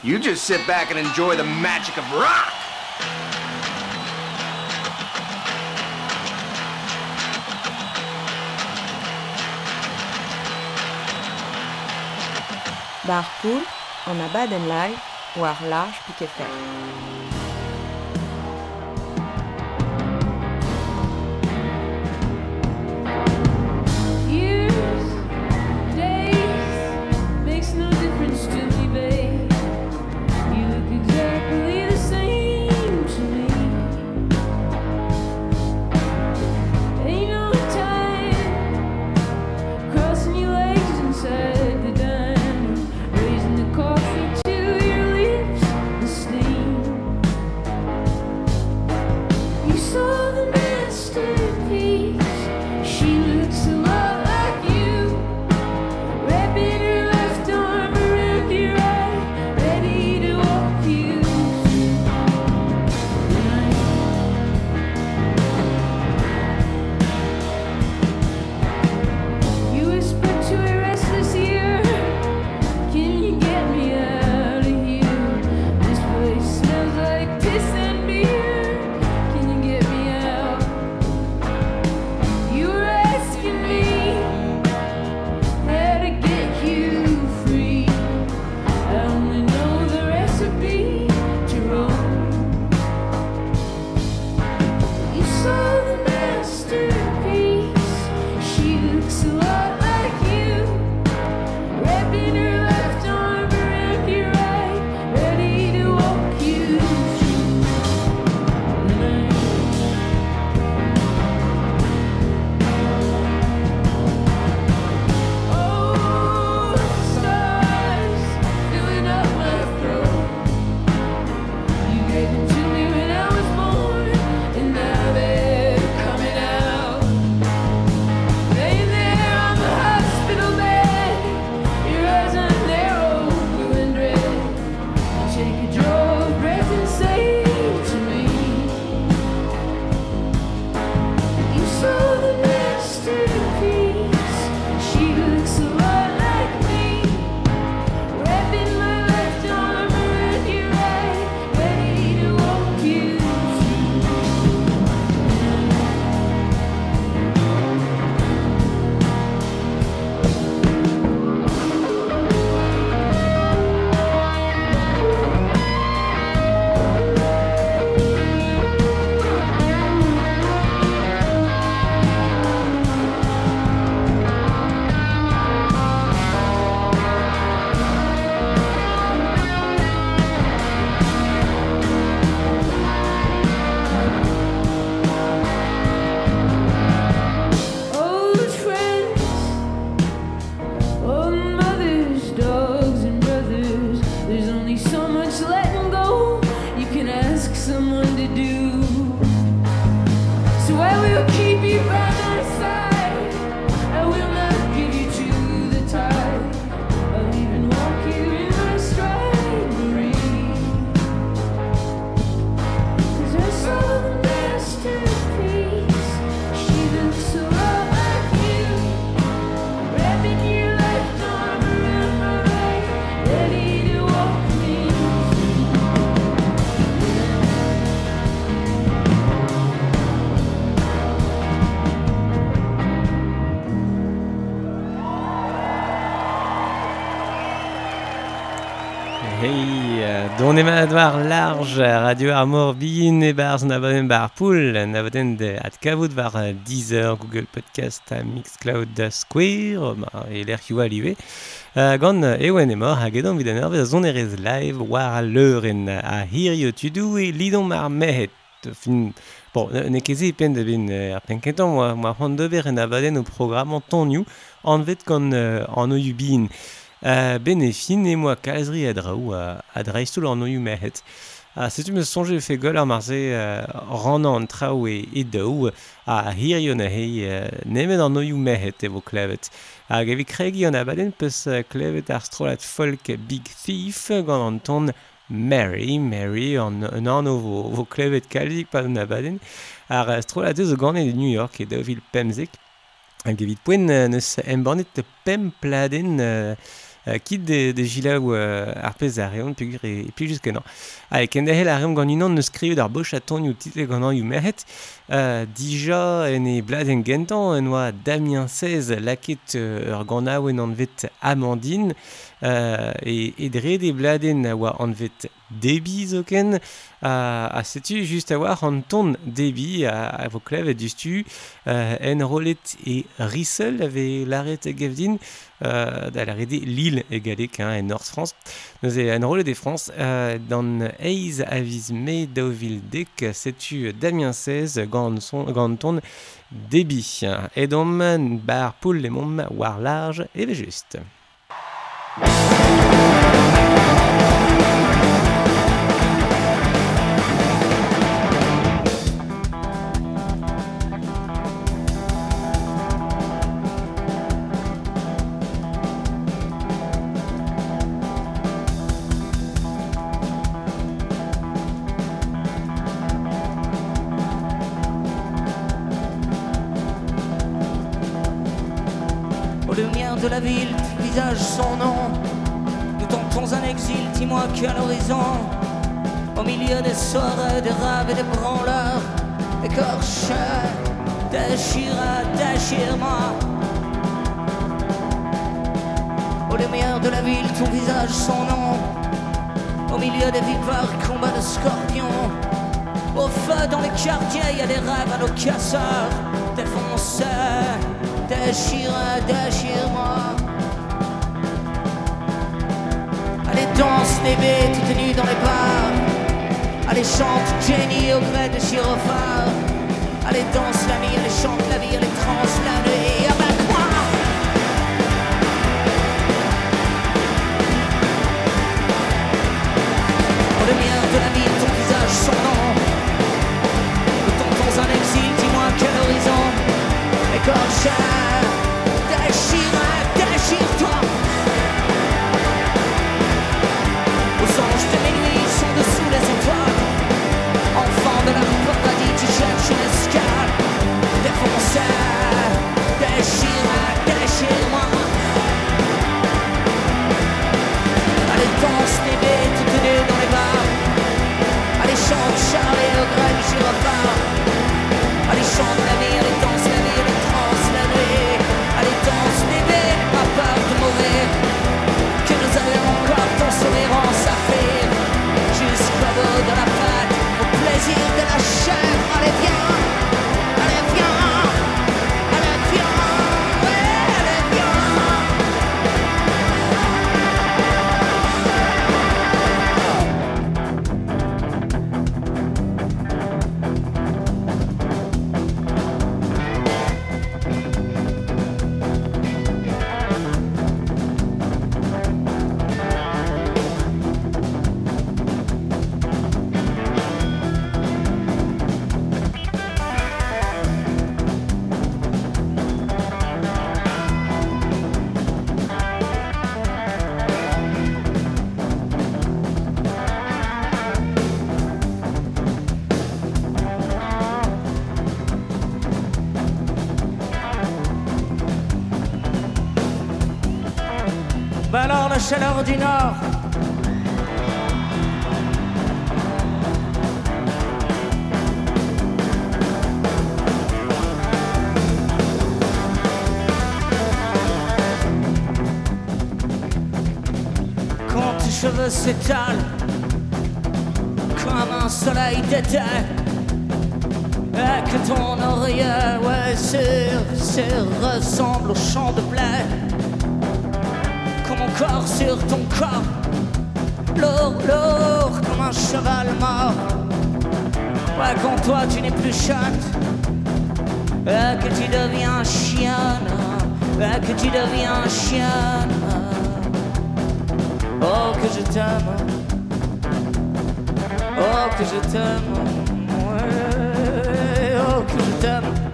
You just sit back and enjoy the magic of rock. Bar poul, an abadenn live war large piket fer. Don emañ war large radio ar morbin e barz navaden bar poul, navaden de at kavout war Deezer, Google Podcast, Mixcloud, Square, e l'er kioa liwe. Gant ewen emor hag edon vid an ervez zon erez live war a leuren a hirio tudou e lidon mar mehet. Fin... Bon, ne keze pen de bin ar penkentan, moa c'hoant deber en avaden o programman tonioù, anvet gant an oiubin. Uh, Euh, Bénéfine et moi, Kalazri Adraou, Adraistoul en Noyou Mehet. A c'est une songe fe gol ar marze euh, ranan trao et, et daou a hir yon hei euh, nemen an noyou mehet evo klevet. A evi kregi an abaden peus klevet ar strolat folk Big Thief gant an ton Mary, Mary an, an an ovo, vo klevet kalzik pa an abaden ar strolat eus gane de New York e daouvil pemzek. A evit poen neus embanet pem pladen euh, kit de, de jilaou ar pez ar reont pegur e, e plijus kenan. Ha, e kendahel ar reont gant unan neus krevet ar boch aton you title gant an you merhet. Euh, dija en e blad en gentan en oa Damien 16 laket ur gant aouen an vet Amandine. Euh, e, e dre de bladen a oa an vet Debi zo ken. A, a setu just a war an ton Debi a, a vo klev du stu euh, en rolet e Rissel ave laret a gevdin euh, da Lille e galek hein, en Nord-France. Nous e en rolet de France euh, dans Eiz aviz me daovil dek setu Damien 16 gant, son, ton Debi. Et dom bar poul le mom war large e ve chaleur du nord. Quand tes cheveux s'étalent Comme un soleil d'été Et que ton oreiller, ouais, sur ressemble au champ de blé corps sur ton corps, lourd, lourd comme un cheval mort. Ouais, quand toi tu n'es plus chatte, que tu deviens chienne, que tu deviens chienne. Oh, que je t'aime, oh, que je t'aime, oh, que je t'aime.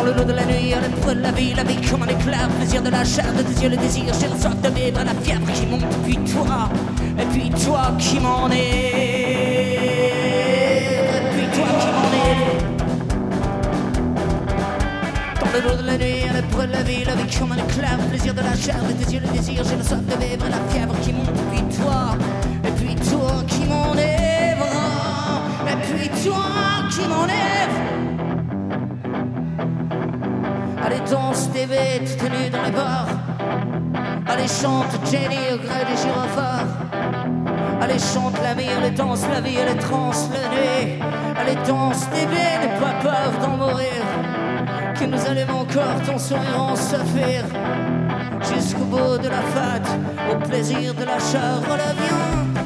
Dans le lot de la nuit, à l'épreuve de la vie, la vie comme un éclair, plaisir de la chair, de tes yeux, le désir, j'ai le soif de vivre, la fièvre qui monte, puis toi, et puis toi qui m'en es, et puis toi qui m'en es. le jour de la nuit, à l'épreuve de la vie, la vie comme un éclair, le plaisir de la chair, le désir, le désir, j'ai la soif de vivre, la fièvre qui monte, puis toi, et puis toi qui m'enlève, et puis toi qui m'enlève. Allez danse tes bêtes tenues dans les bars, allez chante Jenny au gré des gyrophares. Allez chante la vie, allez danse la vie, allez trans la nuit. Allez danse bêtes, n'aie pas peur d'en mourir. Que nous allons encore ton sourire en saphir. Jusqu'au bout de la fête, au plaisir de la chair. Oh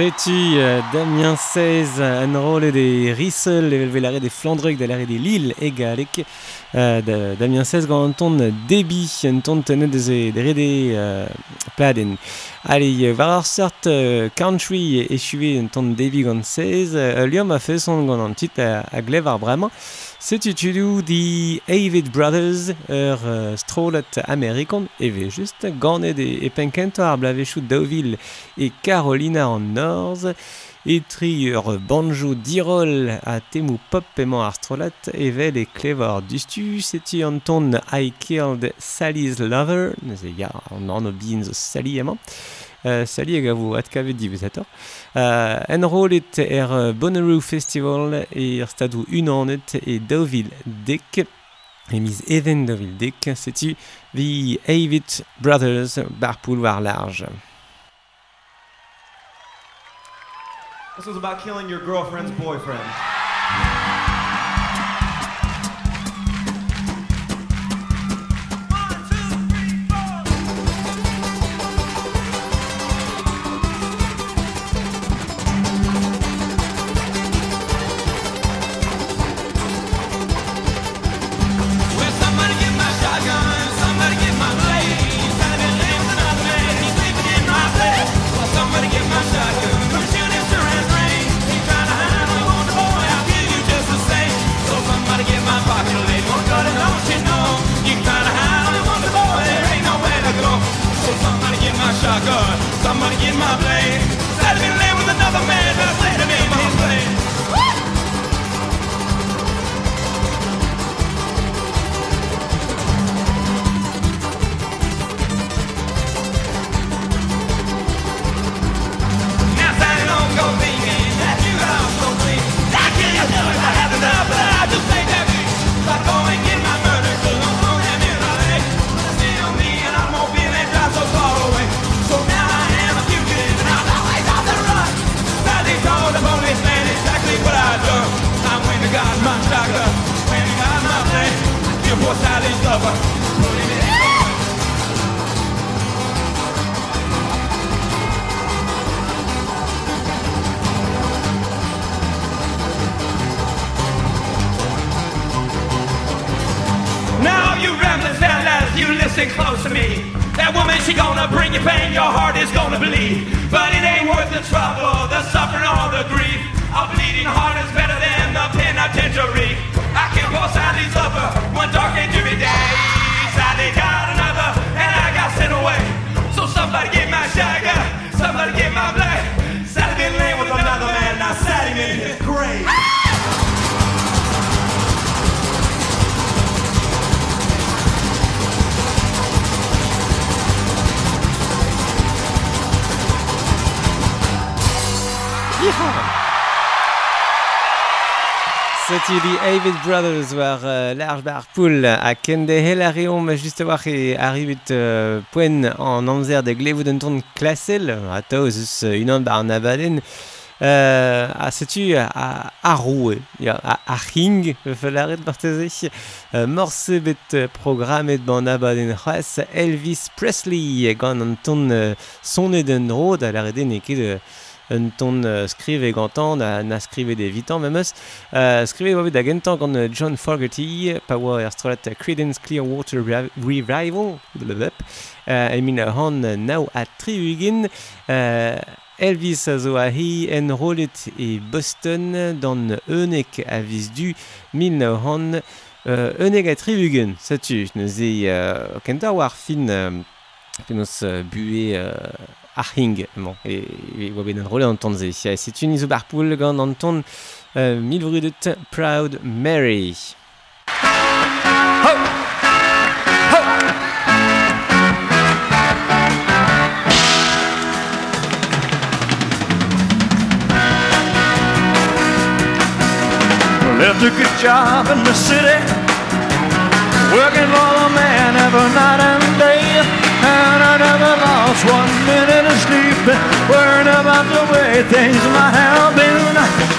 Setu, Damien 16, an rolle de Rissel, level velare de Flandreg, de l'are de Lille, e galek. Uh, da, Damien 16 gant an ton debi, an ton tenet de, de rede uh, pladen. Allez, var ar sort uh, country e chuve an ton debi gant 16, uh, liom a feson gant an tit a, a glev ar bremañ. Setu tudou di Avid Brothers ur uh, strolet Amerikon, eve just ganet e, e penkento ar blavechou Deauville e Carolina an Norz, e tri ur banjo dirol a temou pop emañ ar strolet evel e klevar dustu, ton I Killed Sally's Lover, neuze ya an an o bin zo Sally saliagavu atkavedi bezator. Enrolet er euh, Bonnaroo Festival er unanet et dek. Even dek, setu the Avit Brothers bar pouloir large. This was about killing your girlfriend's boyfriend. Now you rambling fellas, you listen close to me. That woman, she gonna bring you pain, your heart is gonna bleed. But it ain't worth the trouble, the suffering, or the grief. A bleeding heart is better than the penitentiary. I can pour Sally's lover one dark and dreary day. Sally got another, and I got sent away. So somebody get my shotgun, somebody get my blade. Sally been laying with another man, now Sally in his grave. Seti di Avid Brothers war euh, large bar pool a kende helarium juste war e arrivit uh, poen an amzer de glevout an ton klasel a taoz eus unan bar navaden. Euh, a setu a, a roue ya, a, a ring felaret barteze uh, morse bet programmet ban abaden c'hoaz Elvis Presley gant an ton uh, sonet d'en rod a lareden e ket uh, un ton euh, skrive gantan na, na skrive de vitan memes euh, skrive oa bet da gentan gant John Fogerty pa oa er strolat Creedence Clearwater Revival blablabla uh, emin min han nao a triugin uh, Elvis a zo ahi enrollet e Boston dan eunek a viz du min han euh, eunek a triugin satu neuze uh, kenta war fin uh, penaos uh, bue uh, ar hing, bon, e, e oa bet an rolet an ton ze. Ja, C'est une iso bar poul gant an ton uh, mil vrudet Proud Mary. Lost one minute of sleep, worrying about the way things might have been.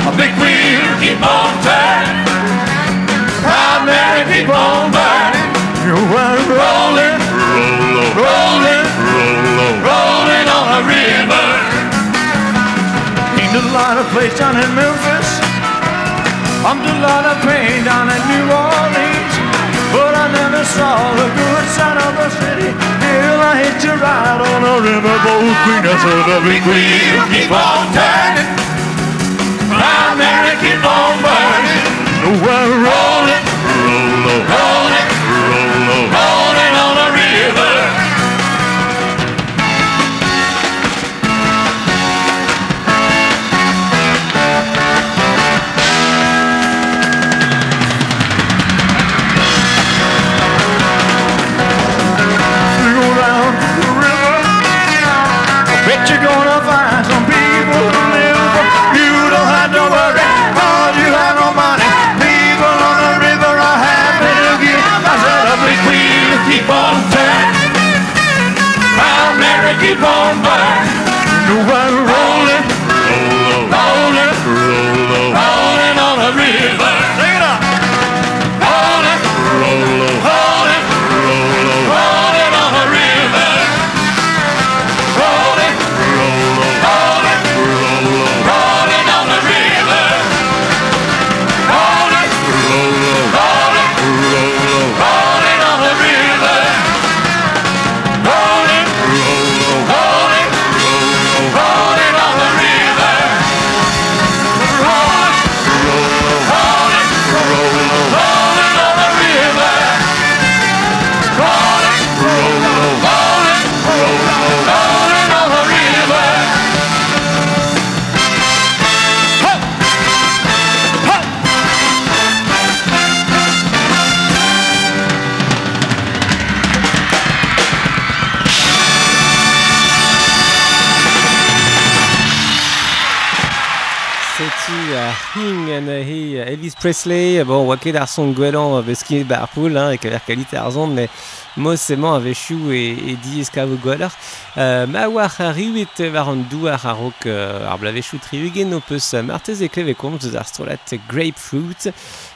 A big wheel keep on turning, proud Mary keep on burning. You were rolling, rolling, rolling on a river. Ain't a lot of place down in Memphis. I'm a lot of pain down in New Orleans, never saw the good side of the city. Till I hit you right on a riverboat queen. Said the big wheel keep on turning, Proud Mary keep on burning. We're rolling, rolling, rolling, Presley, bon, oa ket ar son gwelan ket bar poul, hein, ek aver kalit ar zon, mais mos emañ a vechou e, e di eskav gwalar. Uh, ma war a riwet war an douar a rok martez kleve komz eus grapefruit.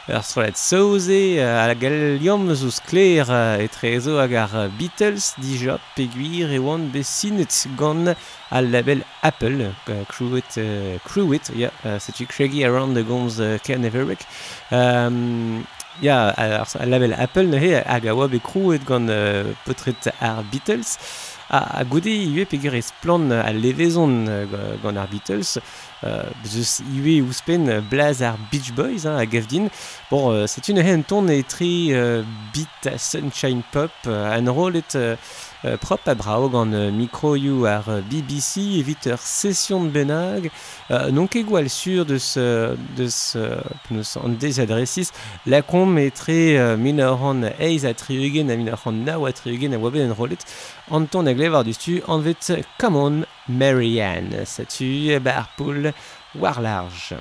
ur strolet sauze a la galiom zouz kler e trezo hag ar Beatles dija peguir e oan besinet gant al label Apple Crewit uh, Crewit ya yeah, setu kregi around the gomz uh, Ken Everick um, ya yeah, ar label Apple ne he hag a oa be Crewit gant uh, potret ar Beatles. A, a goude iwe pegur ez plan a levezon uh, gant Beatles, euh, zeus iwe ouspen euh, blaz Beach Boys hein, a gavdin. Bon, euh, c'est une hen ton e tri euh, beat a sunshine pop, euh, an rolet euh, euh, propre à Braog an euh, micro you are euh, BBC evit session de benag. Donc igual sur de ce de ce nous en désadressis la com metre minor an eiz a triugen a minor an nao a triugen a waben en rolet an ton agle var du an vet come on Marianne satu bar poul war large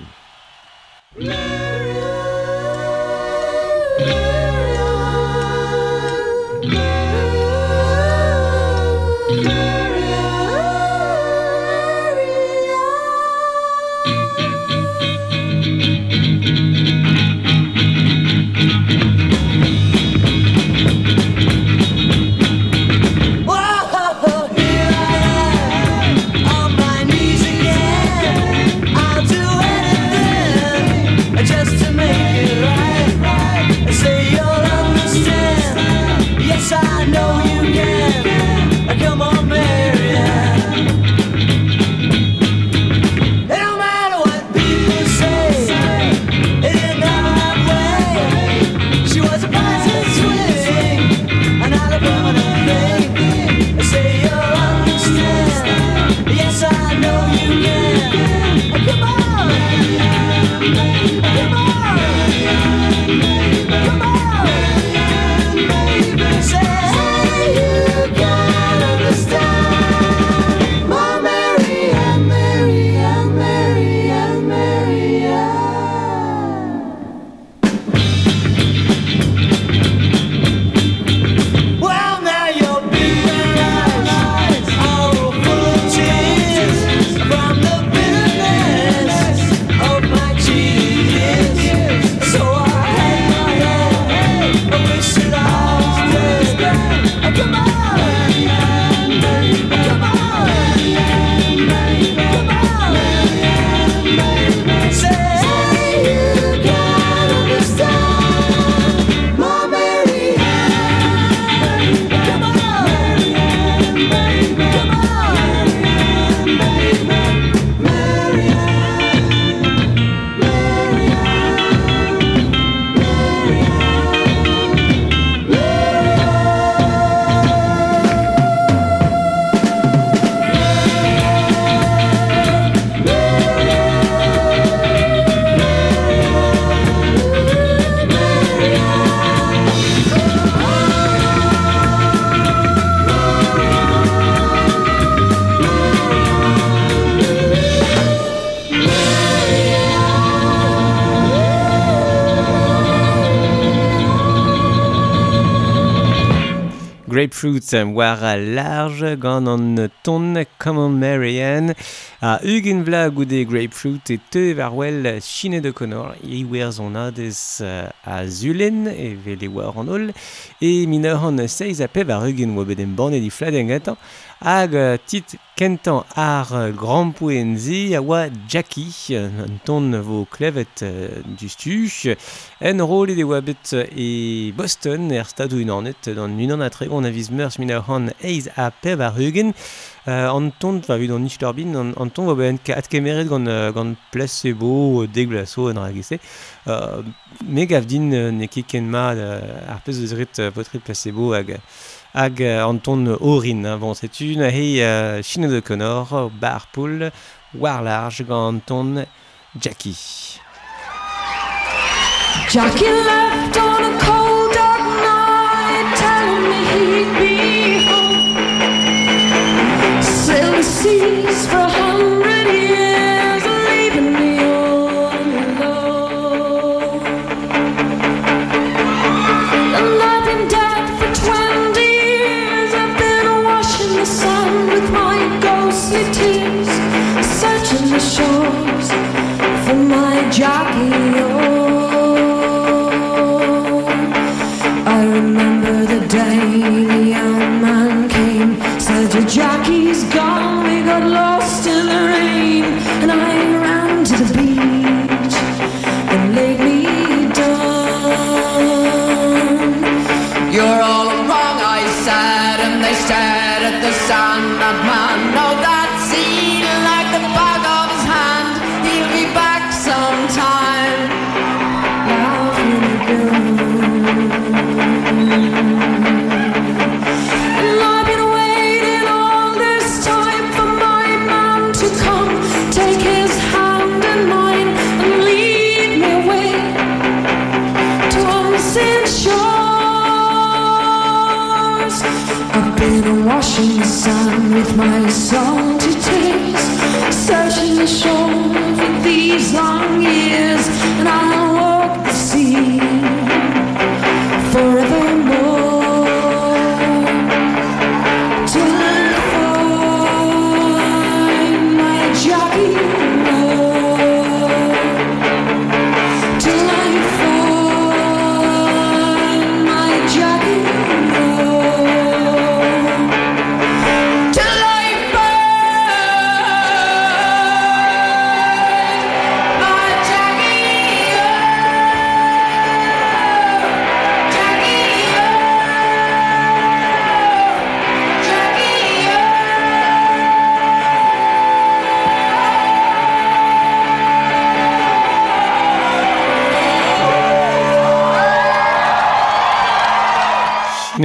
Grapefruit war large gant an ton Common Marian a ugin vla goude Grapefruit e te war wel chine de konor. E wer on adez a zulen e vele war an ol e minor an seiz a pev ar ugin oa bet em banne di fladengetan hag tit kentan ar grampouenzi a oa Jackie, an ton vo klevet uh, du stu, en rolet e oa bet e Boston er stadou unanet, dan unan a tregon a viz meurs min a c'han eiz a pev ar rugen, uh, an ton, va vid an nich d'orbin, an, an ton va ben at kemeret gant, gant placebo deglaso en ragese, uh, me gav din uh, ne ket ken ma uh, ar pez eus rit uh, potret placebo hag... Uh, an ton orin. Hein. Bon, c'est une hei uh, chine de Connor, bar poul, war large gant ton Jackie.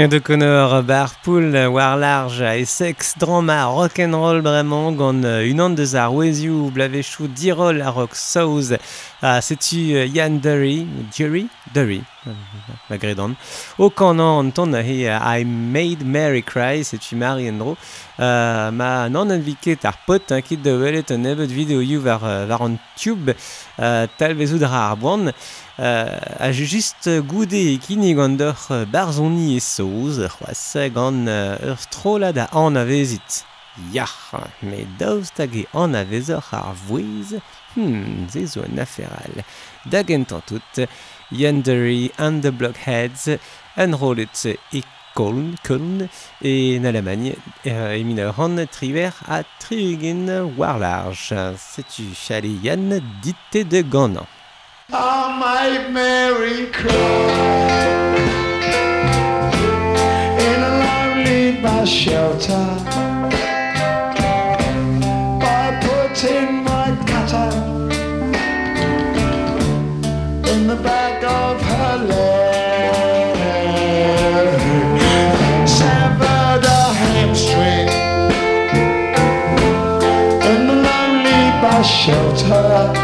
De Connor, Barpool, War Large, Essex, Drama, Rock'n'Roll, Bremont, Gant, Unan de Zar, Weziou, Blavechou, Dirol, Rock South, Ah, setu uh, Yann Derry, Jerry Derry, ma gredan. O kanan an ton he uh, I Made Mary Cry, setu Mary Endro. Uh, ma nan an viket ar pot, hein, kit de welet an evet video you var, var an tube, uh, tal vezout ra ar boan. Uh, a just goude e kini gant ur barzoni e soz, c'hoaz gant ur strolad da an avezit. Ya, me daoust hag e an avezor ar vouez, Hmm, zezo naferal. Dagen tantut, Yandere and the Blockheads, Unrolled et Köln, Köln et en Allemagne, euh, et Minneran, Triver à Trigen, Warlarge. C'est-tu, allez Yann, de Ganan. My Mary shelter.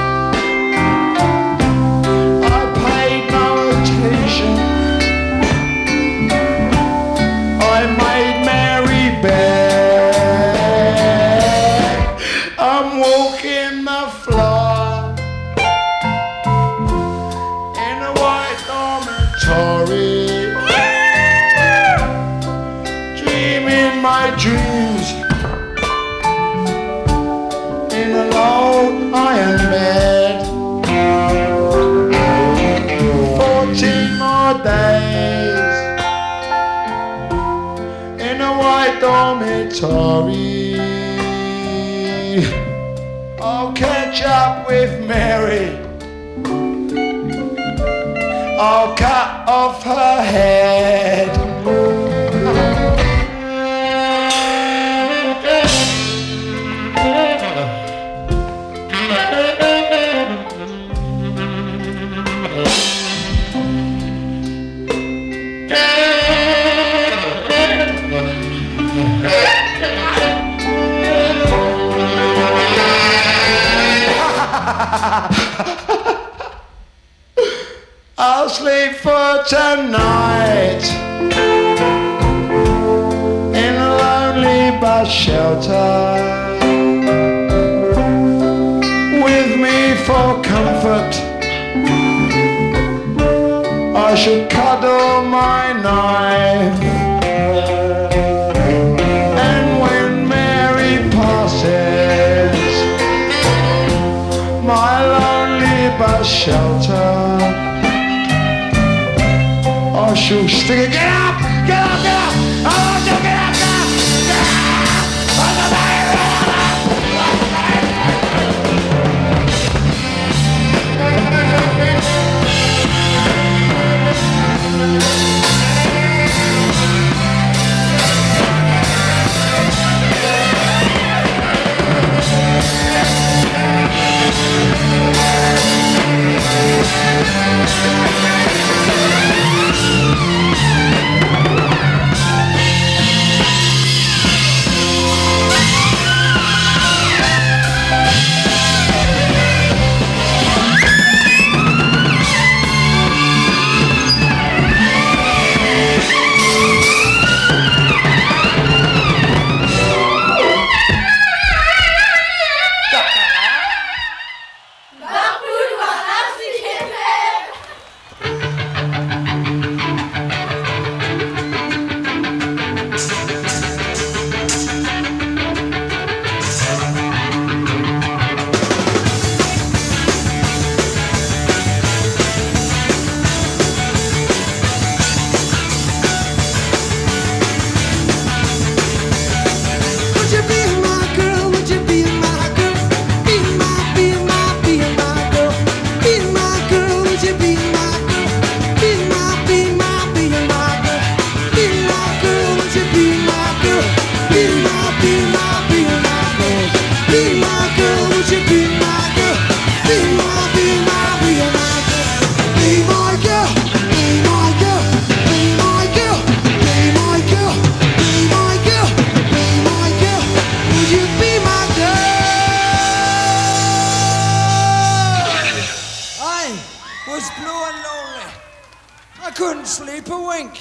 Couldn't sleep a wink.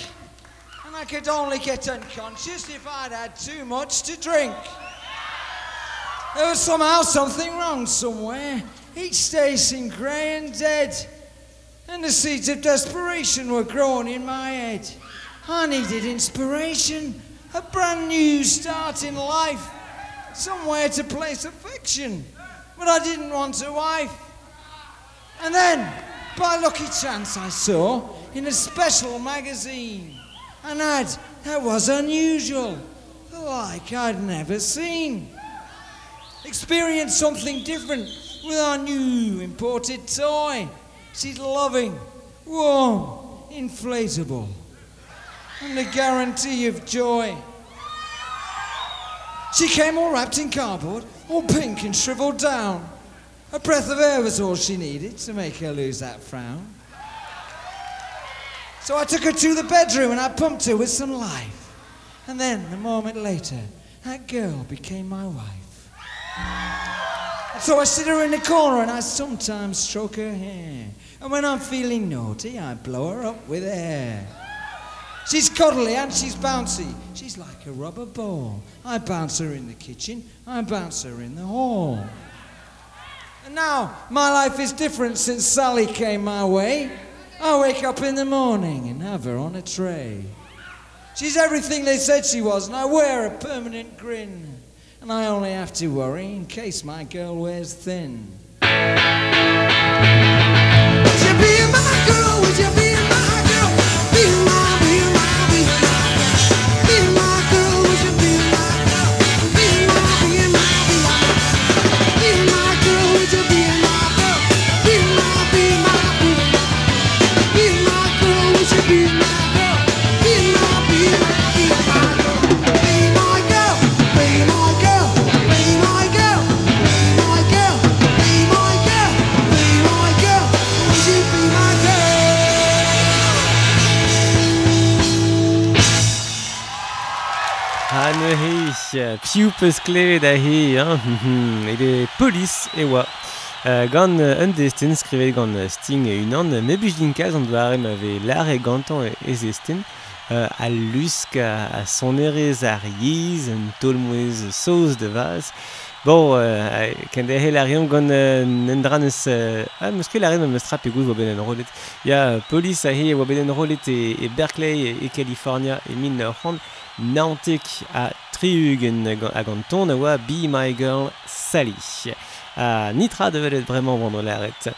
And I could only get unconscious if I'd had too much to drink. There was somehow something wrong somewhere. Each day seemed grey and dead. And the seeds of desperation were growing in my head. I needed inspiration, a brand new start in life, somewhere to place affection. But I didn't want a wife. And then, by lucky chance, I saw in a special magazine an ad that was unusual, like I'd never seen. Experience something different with our new imported toy. She's loving, warm, inflatable, and a guarantee of joy. She came all wrapped in cardboard, all pink and shriveled down. A breath of air was all she needed to make her lose that frown. So I took her to the bedroom and I pumped her with some life. And then, a moment later, that girl became my wife. So I sit her in the corner and I sometimes stroke her hair. And when I'm feeling naughty, I blow her up with air. She's cuddly and she's bouncy. She's like a rubber ball. I bounce her in the kitchen, I bounce her in the hall. And now, my life is different since Sally came my way. I wake up in the morning and have her on a tray. She's everything they said she was, and I wear a permanent grin. And I only have to worry in case my girl wears thin. piou peus klevet a he, hein, e polis e oa. Uh, gant un destin skrivet gant Sting e unan, me bus din kaz an doarem ave lar e gantan e, e zestin, uh, a lusk a, a sonerez ar yiz, un tolmouez saoz de vaz, Bon, euh, quand des hilarium eus... Uh, ah muskel larium me strap ego ben en rolet. Ya police ahi ben en rolet et Berkeley et California et Minnehaha Nantic a triugen a gant ton a oa Be My Girl Sally. A nitra develet bremañ vant laret.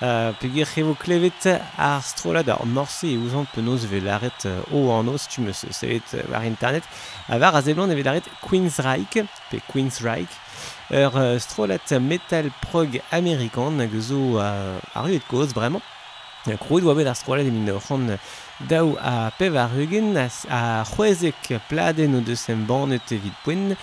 Uh, Peogwir c'hevo klevet ar strolad ar morse e ouzant penaos ve laret uh, o an os tu meus sevet uh, war internet. A var a zeblant evet laret Queensryche, pe Queensryche, ur uh, strolat metal prog amerikan hag zo uh, ar et koz bremañ. Krouet oa bet ar strolat e min ur c'hant daou a pevarugin a c'hwezek pladen o deus em banet evit poen.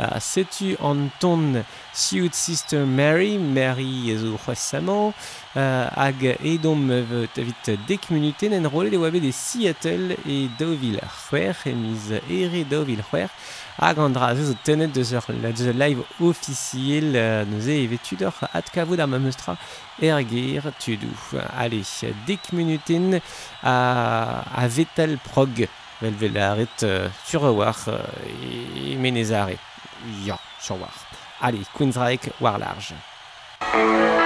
A setu an ton siout sister Mary, Mary zo uh, hag edom evit dek minuten en rolet e oa bet e Seattle e daouvil c'hwer emiz ere daouvil c'hwer hag an dra zo tenet deus ur, deus ur live officiel uh, neuze e vetud ur at kavout ar tudou. Allez, dek minuten a, a vetal prog vel vel aret uh, sur war uh, e, e. Ya, sur war. Allez, Queensryche, war large.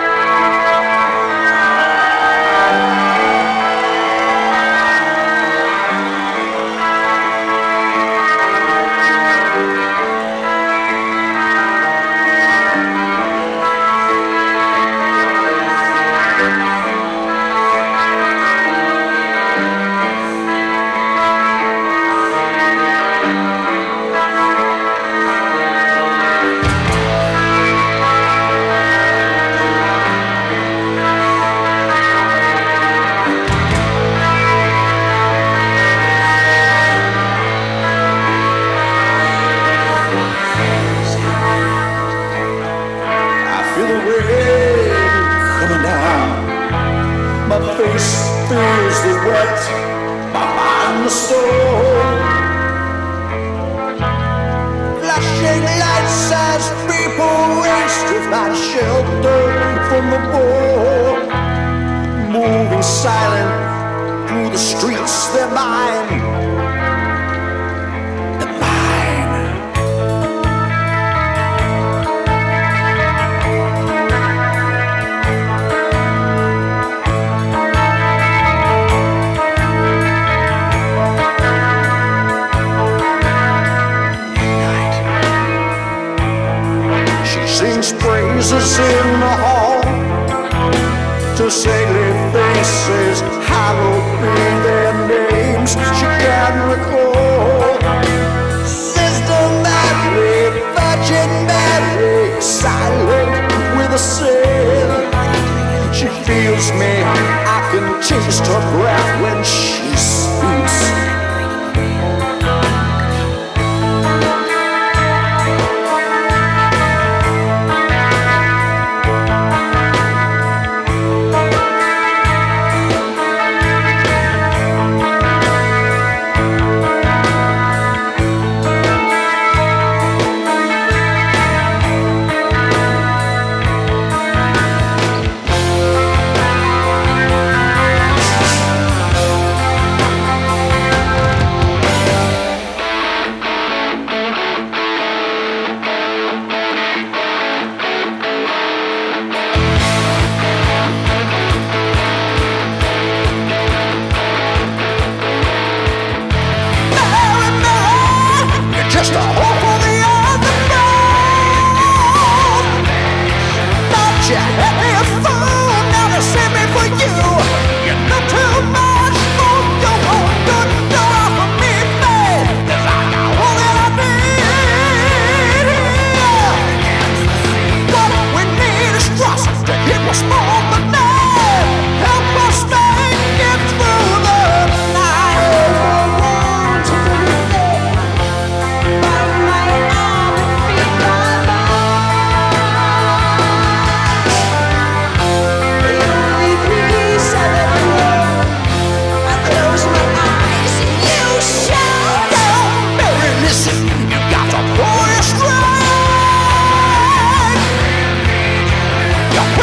touch me.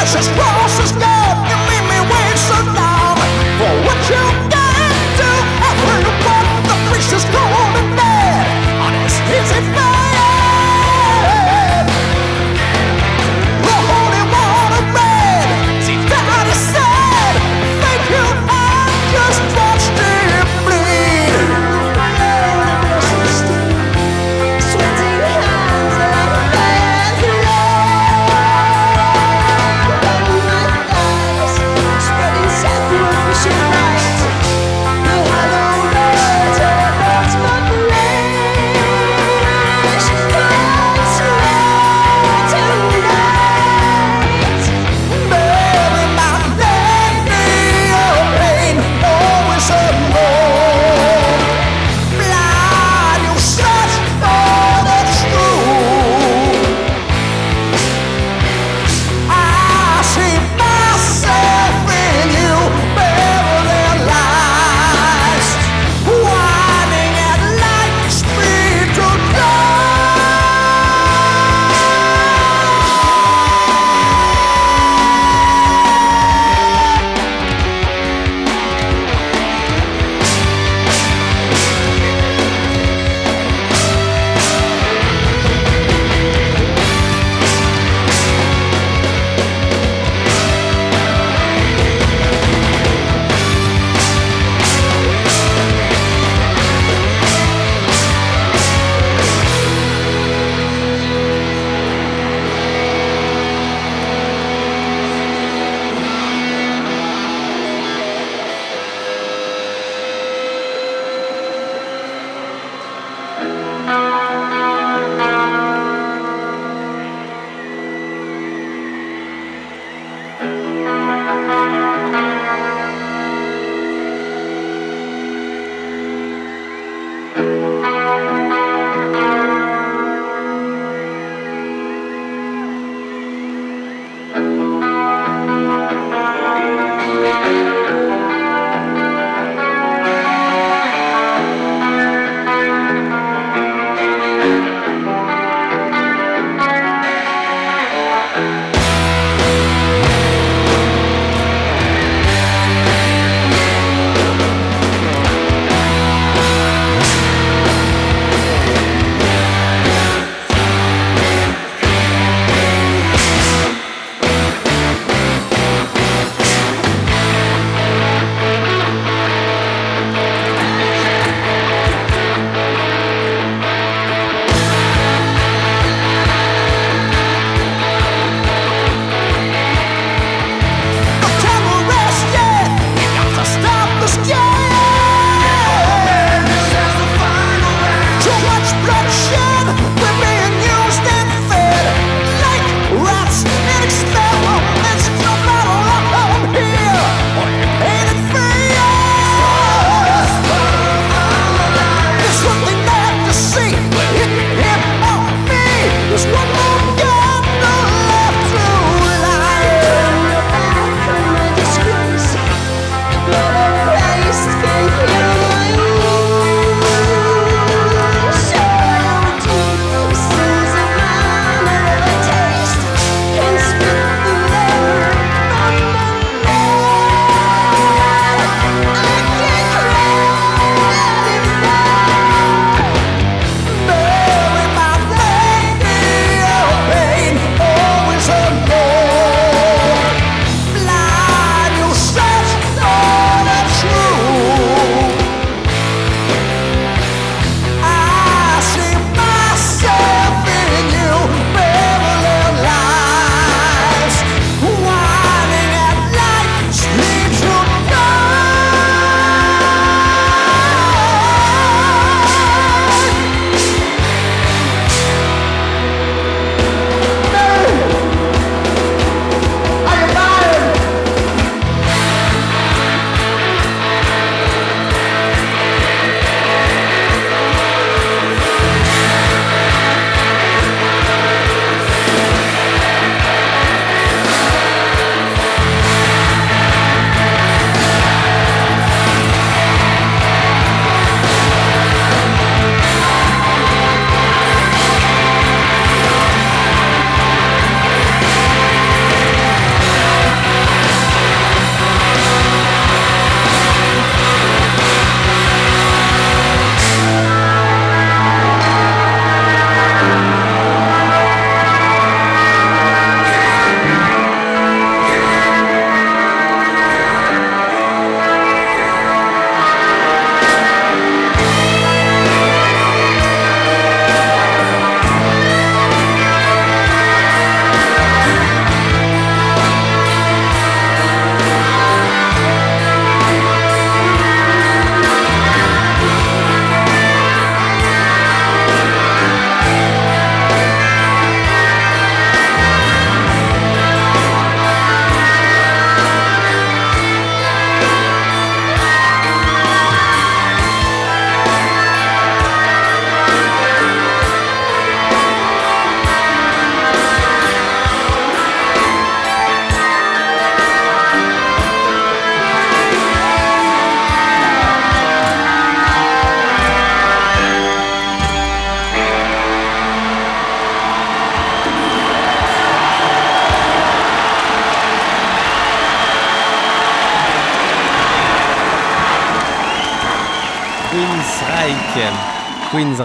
precious precious.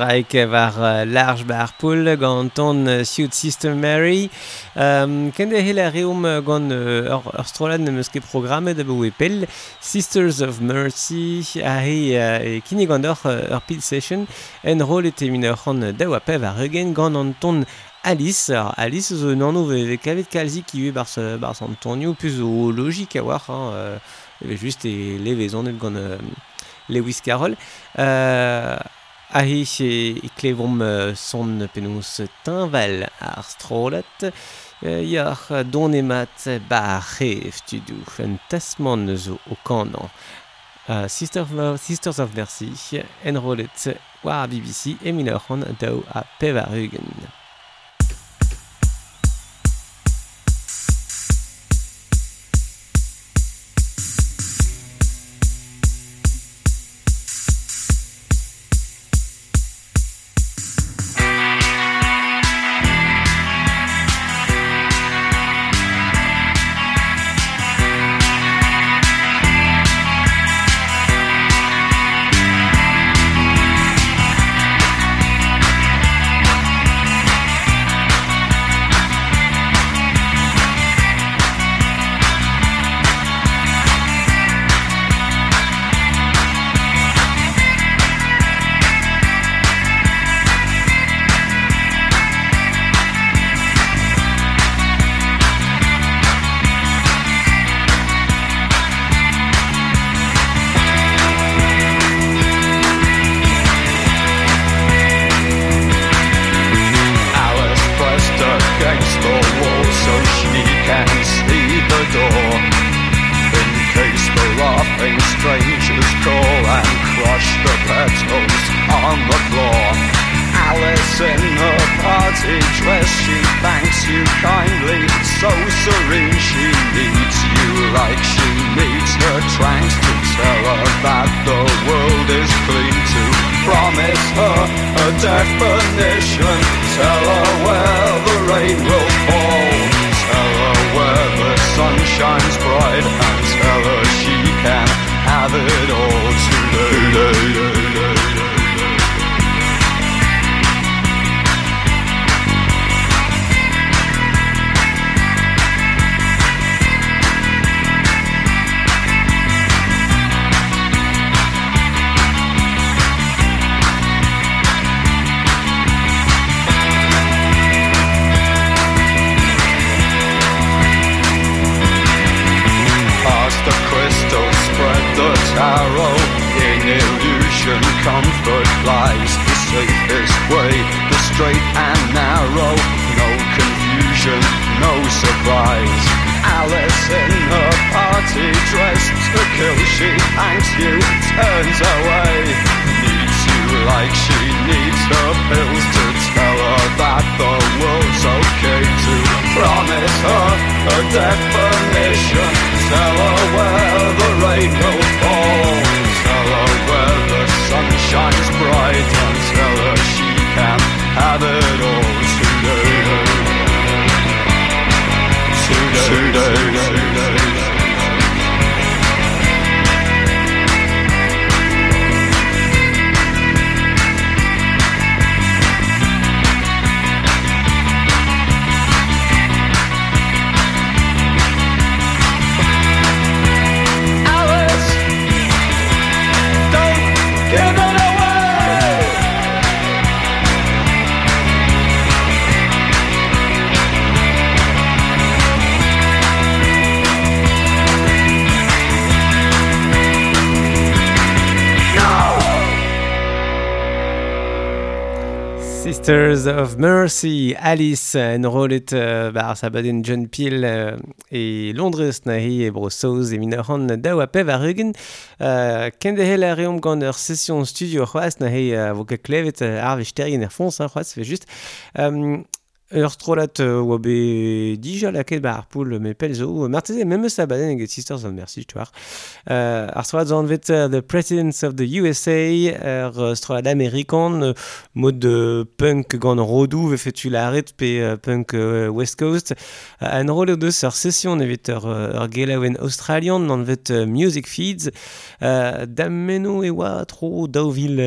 braik war large bar poul gant ton Siout Sister Mary. Um, Kende hel a reom gant ur, ur strolan ne meus ket programme da bou epel Sisters of Mercy a he e kine gant ur, ur pit session en rol et emin ur c'hant da pev a regen gant an ton Alice, alors Alice zo nanno ve kavet kalzi ki ue bar, bar san tonio plus o logik a war, hein, euh, juste e levezon et gant euh, Lewis Carroll. Euh, Ahi e klevrom son penous tinval ar strolet, yar don emat ba rev tu dou, un tasman zo o kanan. Uh, Sisters, of, Sisters of Mercy, enrolet war BBC e minor an dao a pevarugen. Comfort lies. The safest way, the straight and narrow. No confusion, no surprise. Alice in her party dress to kill, she thanks you, turns away. Needs you like she needs her pills to tell her that the world's okay to promise her a definition. Tell her where the rain will fall. Sun shines bright and tell her she can have it all today. Today. today. Alice, Sisters of Mercy, Alice, en rolet euh, bar sabaden John Peel euh, e Londres nahi e brosoz e minor han daou a pev a rugen. euh, kende hel a reom gant ur session studio c'hoaz nahi a vo ket klevet ar vesterien er fons, c'hoaz fe just um, Ur strolat oa be dija laket ba ar poul me pel zo, marteze memes abaden eget sisters an merci tuar. euh, ar strolat zan vet uh, The Presidents of the USA, ur strolat amerikan, mod de punk gant rodou ve fetu laret pe uh, punk uh, West Coast. Uh, an rol deus ur session evet ur, ur gelaouen australian, nan vet uh, Music Feeds. Uh, dam meno e oa tro daouvil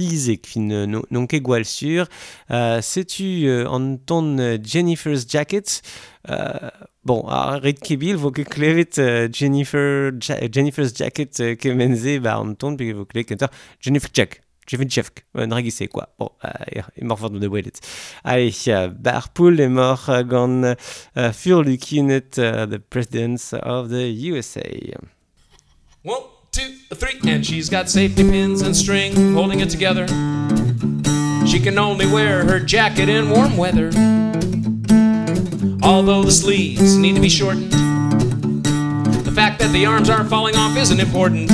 euh, fin euh, non, non gwall sur. Euh, Setu euh, an ton euh, Jennifer's Jacket. Euh, bon, a ret kebil vo ket klevet euh, Jennifer, ja Jennifer's Jacket euh, ke menze ba an ton pe vo klevet kentor Jennifer Jack. Jennifer Jack, un dragisse quoi? Bon, euh, e mor fort de welet. Allez, euh, bar poul e mor euh, gant euh, fur lukinet uh, the presidents of the USA. One, two, three, and she's got safety pins and string holding it together. She can only wear her jacket in warm weather. Although the sleeves need to be shortened, the fact that the arms aren't falling off isn't important.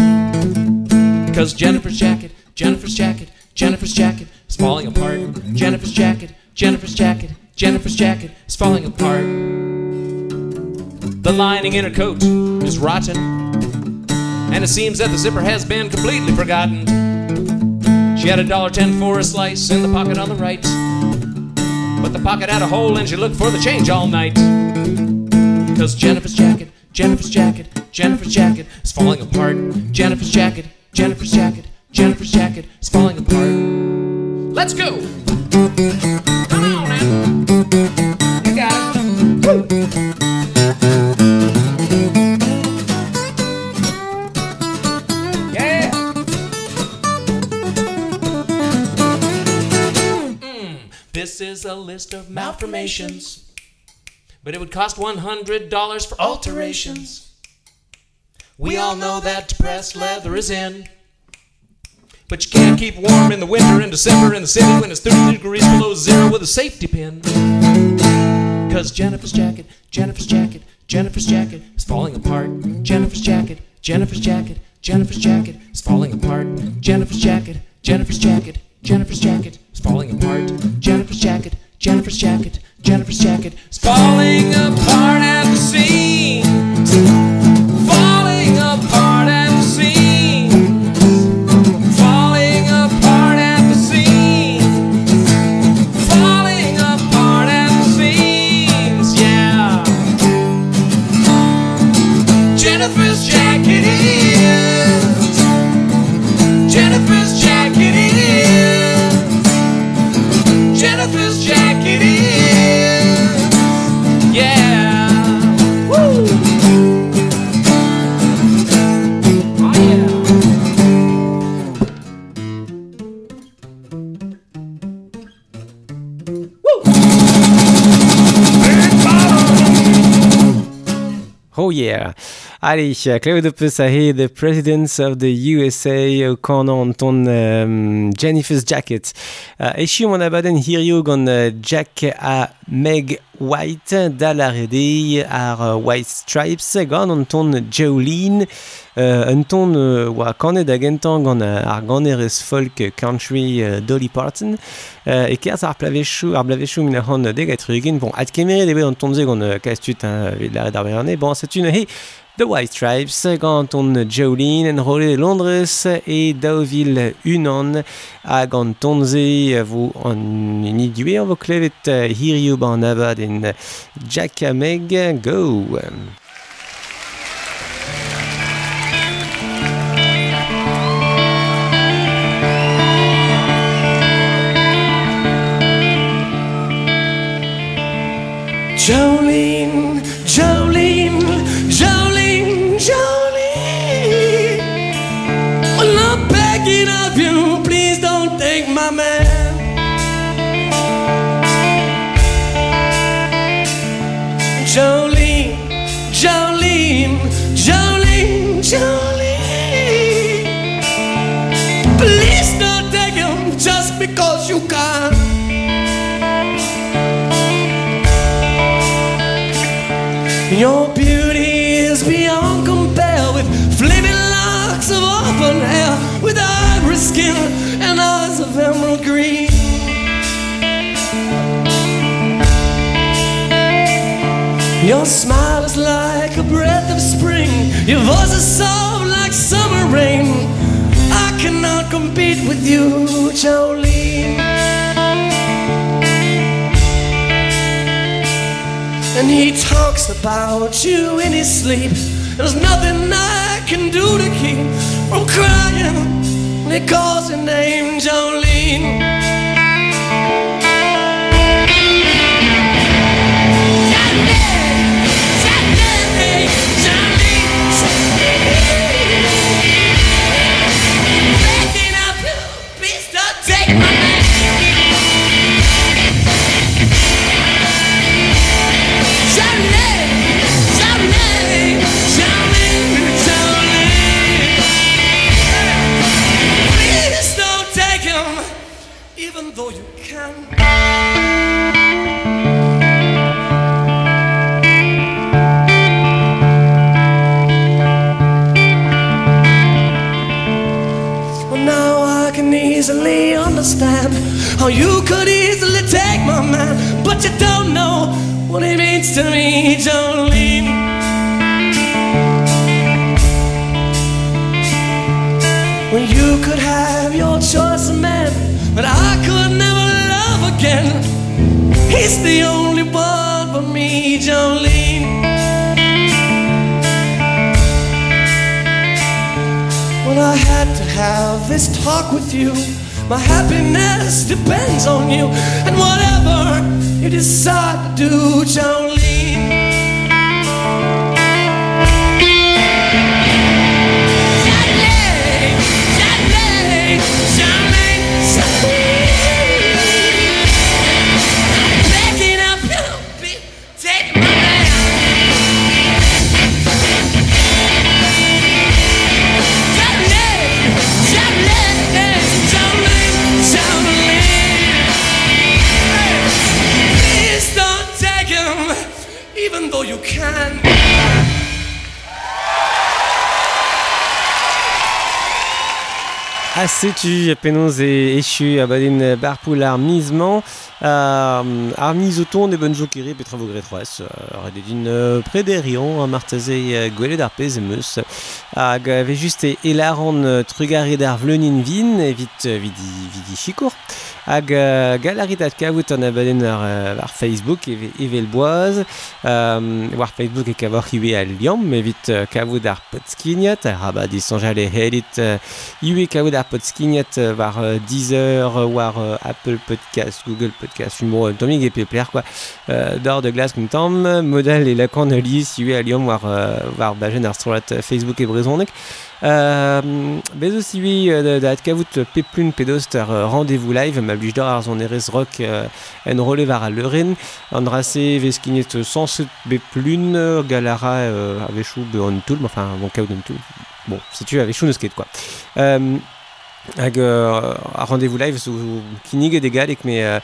Because Jennifer's jacket, Jennifer's jacket, Jennifer's jacket is falling apart. Jennifer's jacket, Jennifer's jacket, Jennifer's jacket is falling apart. The lining in her coat is rotten. And it seems that the zipper has been completely forgotten. She had a dollar ten for a slice in the pocket on the right. But the pocket had a hole and she looked for the change all night. Cause Jennifer's jacket, Jennifer's jacket, Jennifer's jacket is falling apart. Jennifer's jacket, Jennifer's jacket, Jennifer's jacket is falling apart. Let's go! Come on now! Is a list of malformations, but it would cost $100 for alterations. We all know that depressed leather is in. But you can't keep warm in the winter in December in the city when it's 30 degrees below zero with a safety pin. Cause Jennifer's jacket, Jennifer's jacket, Jennifer's jacket is falling apart. Jennifer's jacket, Jennifer's jacket, Jennifer's jacket is falling apart. Jennifer's jacket, Jennifer's jacket, Jennifer's jacket is falling apart. Jennifer's jacket, Jennifer's jacket, Jennifer's jacket is falling apart at the seams. Oh yeah Allez, klevet o peus a he the Presidents of the USA o kanan an ton um, Jennifer's Jacket. Uh, Echiou mon abaden hirio gant uh, Jack a Meg White da la rede ar uh, White Stripes gant an ton Jolene uh, un ton uh, oa kanet da gentan gant uh, ar ganerez folk country uh, Dolly Parton. Uh, e kerz ar plavechou ar plavechou min a c'han degat rugin. Bon ad kemeret eo an ton ze gant uh, kastut hein, la red ar berne bon c'est une hey The White Stripes, gant on Jolene en rolle de Londres e daouvil unan a gant tonze vo an inidue an vo klevet hirio ban avad en Jack Meg Go! Jolene Your smile is like a breath of spring. Your voice is soft like summer rain. I cannot compete with you, Jolene. And he talks about you in his sleep. There's nothing I can do to keep from crying when he calls your name, Jolene. Please you. My happiness depends on you, and whatever you decide to do, setu penoz e echu a baden barpoul armizman. Uh, armiz o ton e benjo kiri petra vo gretroaz. Uh, Red edin uh, prederion, uh, marteze uh, gwele dar pez emeus. Hag euh, ve just e vlenin vin, evit euh, vidi, vidi hag euh, galarit at kavout an ar, Facebook eve, evel boaz euh, war Facebook e kavor iwe al evit euh, ar potskiniat ar abad helit euh, iwe ar potskiniat euh, war euh, Deezer euh, war euh, Apple Podcast, Google Podcast, humo euh, tomig quoi. Euh, d'or de glace comme tam modal e lakan lis iwe al war, war bajen ar Facebook e brezonek Iwi euh, da kavout peplun pedost ar rendez-vous live ma blij d'or ar erez rock euh, en role var a leuren an rase vez kinet euh, galara euh, a vechou be an toul enfin bon kaout an toul bon si tu a vechou neus ket quoi euh, hag euh, a rendez-vous live zo kinig et egalek me euh,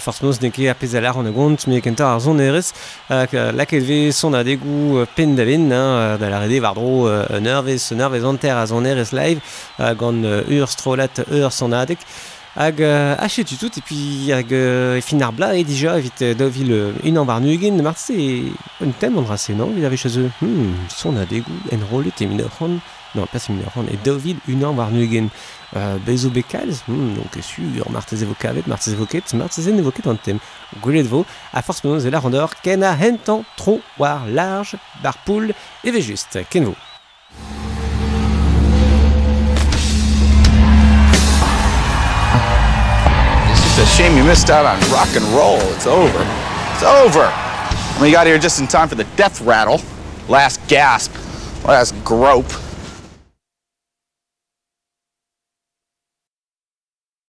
forstmoz neke ar pez alar an agont me kentar ar zon erez. Hag uh, laket ve son a degou uh, pen da ben hein, da la rede var dro uh, nervez, nervez anter a zon erez live hag an euh, ur strolat ur son adek. Hag euh, achet tout et puis hag uh, fin ar bla e dija evit uh, davil uh, un an var nugen mart se un tem an rase non il avait chez eux? Hmm, son a degou enrolet e mineur non pas mineur et dovil un an var nugen euh, bezo hmm, donc sur martez evo kavet martez evo ket martez en evo ket an tem gwelet vo a force menos e la rondeur ken a hentan tro war large bar poul e ve just ken vo It's just a shame you missed out on rock and roll. It's over. It's over. We got here just in time for the death rattle. Last gasp. Last grope.